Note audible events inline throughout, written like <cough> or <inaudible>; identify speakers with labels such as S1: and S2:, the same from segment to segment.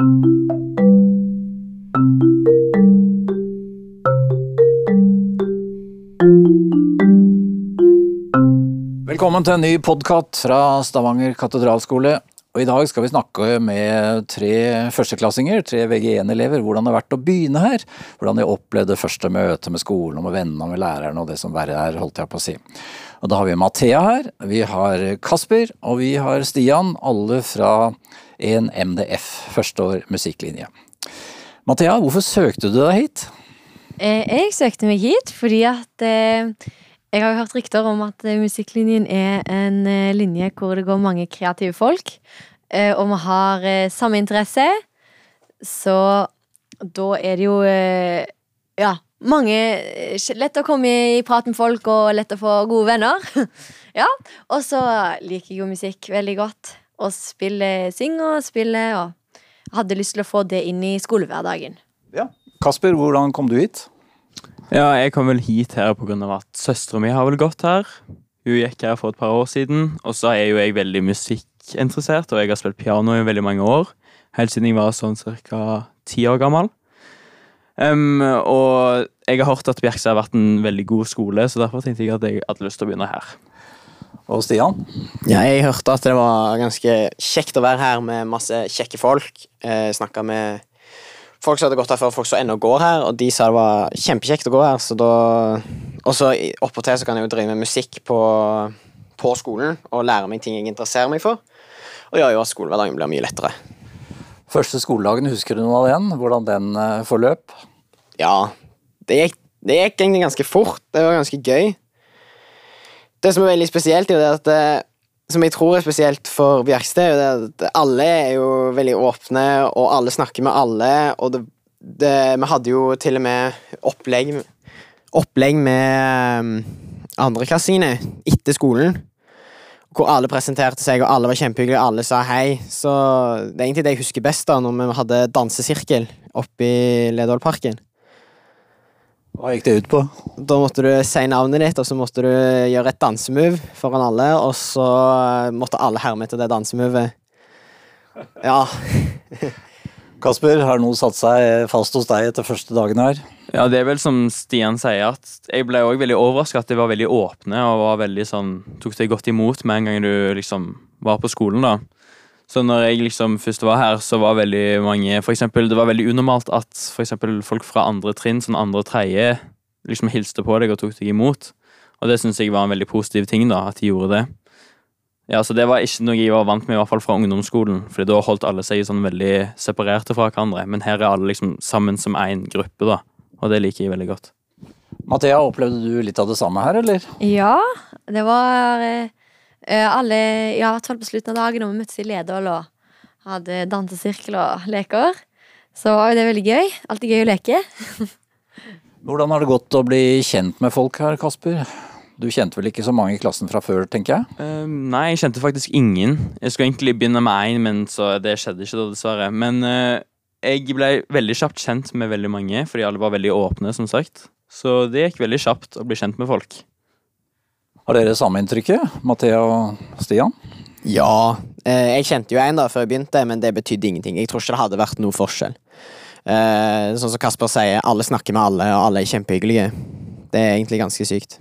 S1: Velkommen til en ny podkast fra Stavanger katedralskole. Og I dag skal vi snakke med tre førsteklassinger, tre VG1-elever, hvordan det har vært å begynne her. Hvordan de opplevde første møte med skolen og med vennene med læreren og det som verre er, holdt jeg på å si. Og Da har vi Mathea her, vi har Kasper og vi har Stian, alle fra en MDF, første år musikklinje. Mathea, hvorfor søkte du deg hit?
S2: Eh, Jeg søkte meg hit fordi at eh, jeg har jo hørt rykter om at eh, musikklinjen er en eh, linje hvor det går mange kreative folk, eh, og vi har samme interesse. Så da er det jo ja, mange Lett å komme i prat med folk og lett å få gode venner. <laughs> ja, Og så liker jeg jo musikk veldig godt. Og spiller, synger og spiller, og hadde lyst til å få det inn i skolehverdagen.
S1: Ja. Kasper, hvordan kom du hit?
S3: Ja, jeg kom vel hit her av at søstera mi har vel gått her. Hun gikk her for et par år siden, og så er jo jeg veldig musikkinteressert, og jeg har spilt piano i veldig mange år. Helt siden jeg var sånn ca. ti år gammel. Um, og jeg har hørt at Bjerkstad har vært en veldig god skole, så derfor tenkte jeg at jeg hadde lyst til å begynne her.
S1: Og Stian?
S4: Ja, jeg hørte at det var ganske kjekt å være her med masse kjekke folk. Eh, Snakka med folk som hadde gått her før, folk som ennå går her, og de sa det var kjempekjekt å gå her, så da Og så oppåtil så kan jeg jo drive med musikk på, på skolen og lære meg ting jeg interesserer meg for. Og gjør jo at skolehverdagen blir mye lettere.
S1: Første skoledagen, husker du noe av den? Hvordan den eh, forløp?
S4: Ja, det gikk, det gikk egentlig ganske fort. Det var ganske gøy. Det som er veldig spesielt, er at det, Som jeg tror er spesielt for Bjerkstad, er at alle er jo veldig åpne, og alle snakker med alle, og det, det Vi hadde jo til og med opplegg Opplegg med um, andreklassingene etter skolen. Hvor alle presenterte seg, og alle var kjempehyggelige, og alle sa hei. Så det er egentlig det jeg husker best, da, når vi hadde dansesirkel oppe i Ledvollparken.
S1: Hva gikk det ut på?
S4: Da måtte du si navnet ditt, og så måtte du gjøre et dansemove foran alle, og så måtte alle herme etter det dansemovet. Ja. <laughs>
S1: Kasper, har noe satt seg fast hos deg etter første dagen her?
S3: Ja, det er vel som Stian sier, at jeg ble også veldig overraska at de var veldig åpne og var veldig sånn Tok deg godt imot med en gang du liksom var på skolen, da. Så når jeg liksom først var her, så var veldig mange For eksempel, det var veldig unormalt at for eksempel folk fra andre trinn, sånn andre og tredje, liksom hilste på deg og tok deg imot. Og det syns jeg var en veldig positiv ting, da, at de gjorde det. Ja, så Det var ikke noe jeg var vant med, i hvert fall fra ungdomsskolen. Fordi da holdt alle seg sånn veldig separerte fra hverandre. Men her er alle liksom sammen som én gruppe, da. Og det liker jeg veldig godt.
S1: Mathea, opplevde du litt av det samme her, eller?
S2: Ja, det var eh, eh, alle Ja, i hvert fall på slutten av dagen når vi møttes i Ledål og hadde dansesirkel og leker. Så var jo det veldig gøy. Alltid gøy å leke. <laughs>
S1: Hvordan har det gått å bli kjent med folk her, Kasper? Du kjente vel ikke så mange i klassen fra før, tenker jeg?
S3: Uh, nei, jeg kjente faktisk ingen. Jeg skulle egentlig begynne med én, men så det skjedde ikke da, dessverre. Men uh, jeg ble veldig kjapt kjent med veldig mange, fordi alle var veldig åpne, som sagt. Så det gikk veldig kjapt å bli kjent med folk.
S1: Har dere samme inntrykket, Mathea og Stian?
S4: Ja. Eh, jeg kjente jo en da før jeg begynte, men det betydde ingenting. Jeg tror ikke det hadde vært noe forskjell. Eh, sånn som Kasper sier, alle snakker med alle, og alle er kjempehyggelige. Det er egentlig ganske sykt.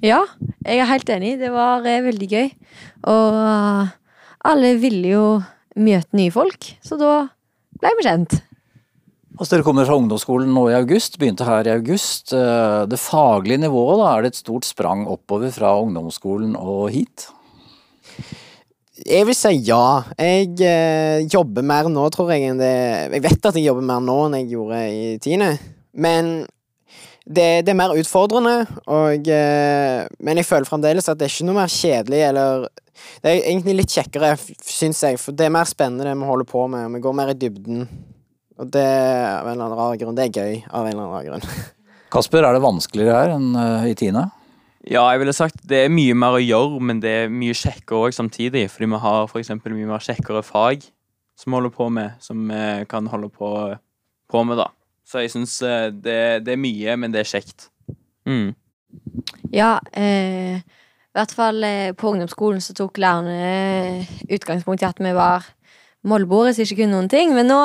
S2: Ja, jeg er helt enig. Det var eh, veldig gøy. Og alle ville jo møte nye folk, så da ble vi kjent.
S1: Altså, dere kommer fra ungdomsskolen nå i august, begynte her i august. Eh, Det faglige nivået, da, er det et stort sprang oppover fra ungdomsskolen og hit?
S4: Jeg vil si ja. Jeg eh, jobber mer nå, tror jeg, enn det Jeg vet at jeg jobber mer nå enn jeg gjorde i tiende, men det, det er mer utfordrende, og eh, Men jeg føler fremdeles at det er ikke noe mer kjedelig, eller Det er egentlig litt kjekkere, syns jeg, for det er mer spennende det vi holder på med, vi går mer i dybden. Og det av en eller annen rar grunn. Det er gøy av en eller annen rar grunn. <laughs>
S1: Kasper, er det vanskeligere her enn eh, i tiende?
S3: Ja, jeg ville sagt det er mye mer å gjøre, men det er mye kjekkere òg samtidig. Fordi vi har for eksempel mye mer kjekkere fag som vi holder på med, som vi kan holde på, på med, da. Så jeg syns det, det er mye, men det er kjekt. Mm.
S2: Ja, eh, i hvert fall eh, på ungdomsskolen så tok lærerne utgangspunkt i at vi var målbordet som ikke kunne noen ting. Men nå,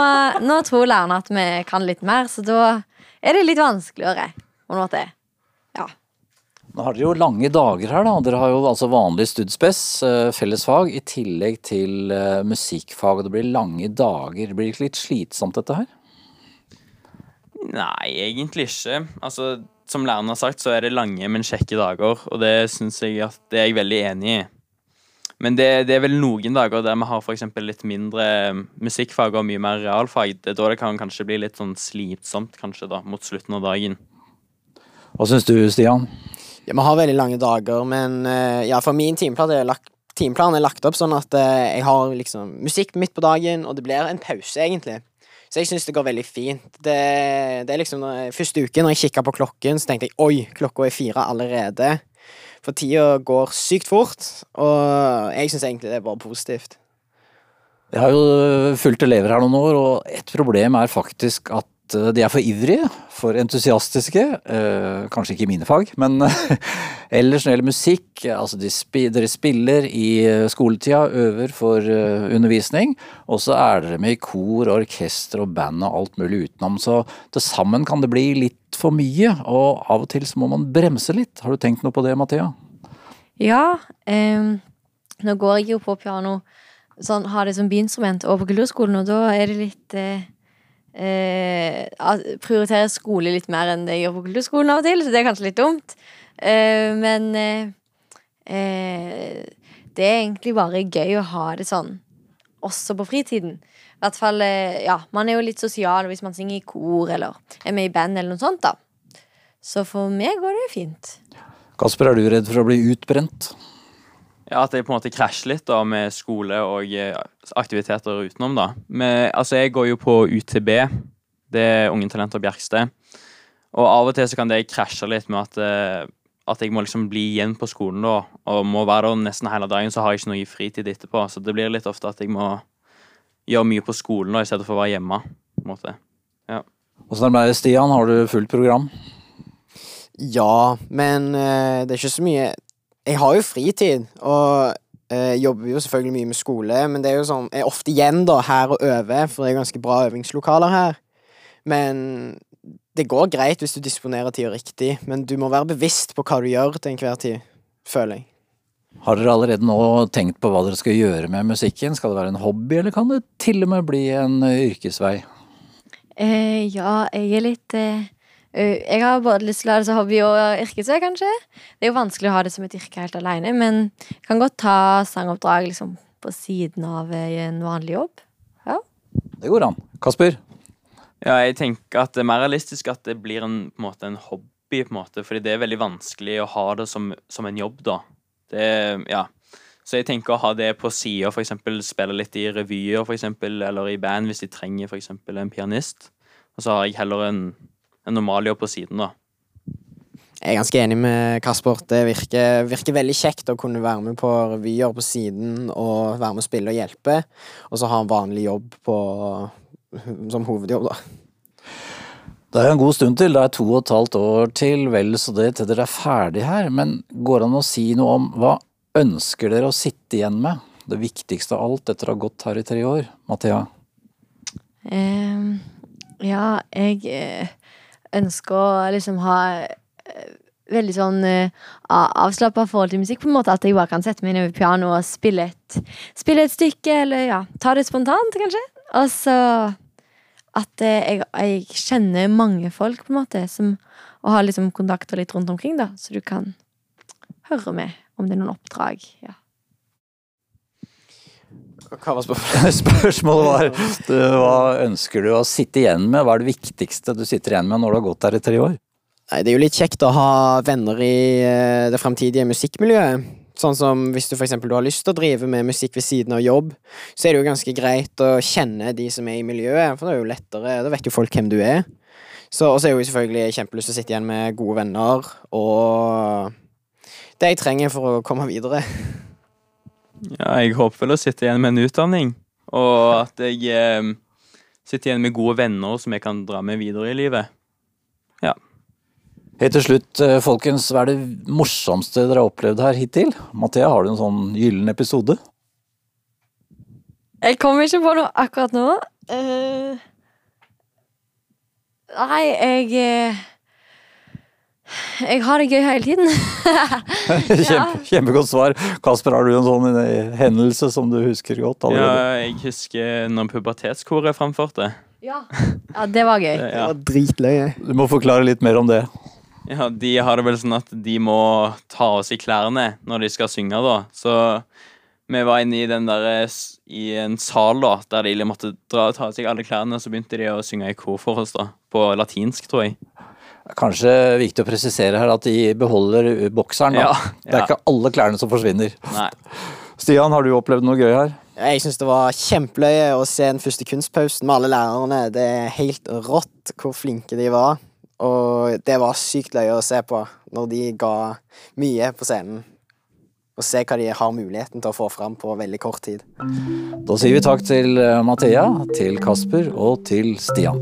S2: nå tror lærerne at vi kan litt mer, så da er det litt vanskeligere. på en måte. Ja.
S1: Nå har dere jo lange dager her, da. Dere har jo altså vanlig studspes, eh, fellesfag, i tillegg til eh, musikkfag. Det blir lange dager. Blir det ikke litt slitsomt, dette her?
S3: Nei, egentlig ikke. Altså, som læreren har sagt, så er det lange, men kjekke dager, og det syns jeg at det er jeg veldig enig i. Men det, det er vel noen dager der vi har for litt mindre musikkfag og mye mer realfag. Det er da det kan kanskje bli litt sånn slitsomt, kanskje, da, mot slutten av dagen.
S1: Hva syns du, Stian?
S4: Ja, Vi har veldig lange dager, men eh, ja, for min timeplan er, lagt, timeplan er lagt opp sånn at eh, jeg har liksom musikk midt på dagen, og det blir en pause, egentlig. Så jeg syns det går veldig fint. Det, det er liksom når jeg, Første uke når jeg kikka på klokken, så tenkte jeg oi, klokka er fire allerede. For tida går sykt fort, og jeg syns egentlig det er bare positivt.
S1: Jeg har jo fulgt elever her noen år, og et problem er faktisk at eh, de er for ivrige, for entusiastiske. Eh, kanskje ikke i mine fag, men <laughs> ellers når det gjelder musikk altså de spi, Dere spiller i eh, skoletida, øver for eh, undervisning, og så er dere med i kor, orkester og band og alt mulig utenom. Så til sammen kan det bli litt for mye, og av og til så må man bremse litt. Har du tenkt noe på det, Mathea?
S2: Ja, Eh, nå går jeg jo på piano, sånn, har det som biinstrument, og på kulturskolen, og da er det litt eh, eh, Prioriterer skole litt mer enn det jeg gjør på kulturskolen av og til, så det er kanskje litt dumt. Eh, men eh, eh, det er egentlig bare gøy å ha det sånn også på fritiden. I hvert fall, eh, ja, Man er jo litt sosial hvis man synger i kor eller er med i band eller noe sånt. da Så for meg går det fint.
S1: Kasper, er du redd for å bli utbrent?
S3: Ja, At jeg på en måte krasjer litt da med skole og eh, aktiviteter utenom. da. Men, altså, Jeg går jo på UTB, det er Unge Talenter Bjerksted. Og av og til så kan det krasje litt med at, eh, at jeg må liksom bli igjen på skolen da, og må være der nesten hele dagen, så har jeg ikke noe fritid etterpå. Så det blir litt ofte at jeg må gjøre mye på skolen da, i stedet for å være hjemme. på en måte.
S1: Åssen er det med deg, Stian? Har du fullt program?
S4: Ja, men eh, det er ikke så mye Jeg har jo fritid, og eh, jobber jo selvfølgelig mye med skole, men det er jo sånn Jeg er ofte igjen da her og øver, for det er ganske bra øvingslokaler her. Men det går greit hvis du disponerer tida riktig, men du må være bevisst på hva du gjør til enhver tid, føler jeg.
S1: Har dere allerede nå tenkt på hva dere skal gjøre med musikken? Skal det være en hobby, eller kan det til og med bli en yrkesvei?
S2: Eh, ja, jeg er litt eh, Jeg har både lyst til å ha det som hobby og yrkesvei, kanskje. Det er jo vanskelig å ha det som et yrke helt alene, men kan godt ta sangoppdrag liksom, på siden av eh, en vanlig jobb.
S1: Det går an. Kasper?
S3: Ja, jeg tenker at det er mer realistisk at det blir en, på en, måte, en hobby, på en måte, fordi det er veldig vanskelig å ha det som, som en jobb, da. Det, ja. Så jeg tenker å ha det på sida, f.eks. spille litt i revyer, f.eks., eller i band hvis de trenger eksempel en pianist. Og så har jeg heller en, en normal jobb på siden, da.
S4: Jeg er ganske enig med Kasper. Det virker, virker veldig kjekt å kunne være med på revyer på siden og være med å spille og hjelpe, og så ha en vanlig jobb på, som hovedjobb, da.
S1: Det er en god stund til, det er to og et halvt år til, vel så det til dere er ferdig her. Men går det an å si noe om hva ønsker dere å sitte igjen med? Det viktigste av alt etter å ha gått her i tre år. Mathea?
S2: Um, ja, jeg eh, ønsker å liksom ha eh, veldig sånn uh, avslappa forhold til musikk, på en måte. At jeg bare kan sette meg ned ved pianoet og spille et, spille et stykke, eller ja, ta det spontant, kanskje. Og så at eh, jeg, jeg kjenner mange folk, på en måte, som, og har liksom kontakter litt rundt omkring, da, så du kan høre med om det er noen oppdrag. Ja.
S4: Hva var spørsmålet? <laughs>
S1: Spørsmålet var du, hva ønsker du å sitte igjen med? Hva er det viktigste du sitter igjen med når du har gått der i tre år?
S4: Nei, det er jo litt kjekt å ha venner i eh, det fremtidige musikkmiljøet. Sånn som hvis du for eksempel du har lyst til å drive med musikk ved siden av jobb, så er det jo ganske greit å kjenne de som er i miljøet, for det er jo lettere, da vet jo folk hvem du er. Så og så er jeg jo selvfølgelig kjempelyst til å sitte igjen med gode venner, og det jeg trenger for å komme videre.
S3: Ja, jeg håper vel å sitte igjen med en utdanning, og <laughs> at jeg eh, sitter igjen med gode venner som jeg kan dra med videre i livet. Ja.
S1: Helt til slutt, eh, folkens, hva er det morsomste dere har opplevd her hittil? Mathea, har du en sånn gyllen episode?
S2: Jeg kommer ikke på noe akkurat nå. Uh, nei, jeg eh, Jeg har det gøy hele tiden. <laughs>
S1: Kjempe, kjempegodt svar. Kasper, har du en sånn eh, hendelse som du husker godt
S3: Ja, jeg husker når pubertetskoret framførte.
S2: ja. ja, det var gøy. <laughs>
S4: Det
S3: Ja.
S4: var dritløye.
S1: Du må forklare litt mer om det.
S3: ja, De har det vel sånn at de må ta av seg klærne når de skal synge, da. Så vi var inne i den der, i en sal da, der de måtte dra, ta av seg alle klærne, så begynte de å synge i kor for oss, da. På latinsk, tror jeg.
S1: Kanskje viktig å presisere her at de beholder bokseren. Da.
S3: Ja,
S1: Det er ikke alle klærne som forsvinner.
S3: Nei.
S1: Stian, har du opplevd noe gøy her?
S4: Jeg syns det var kjempeløye å se den første kunstpausen med alle lærerne. Det er helt rått hvor flinke de var. Og det var sykt løye å se på når de ga mye på scenen. Og se hva de har muligheten til å få fram på veldig kort tid.
S1: Da sier vi takk til eh, Mathea, til Kasper og til Stian.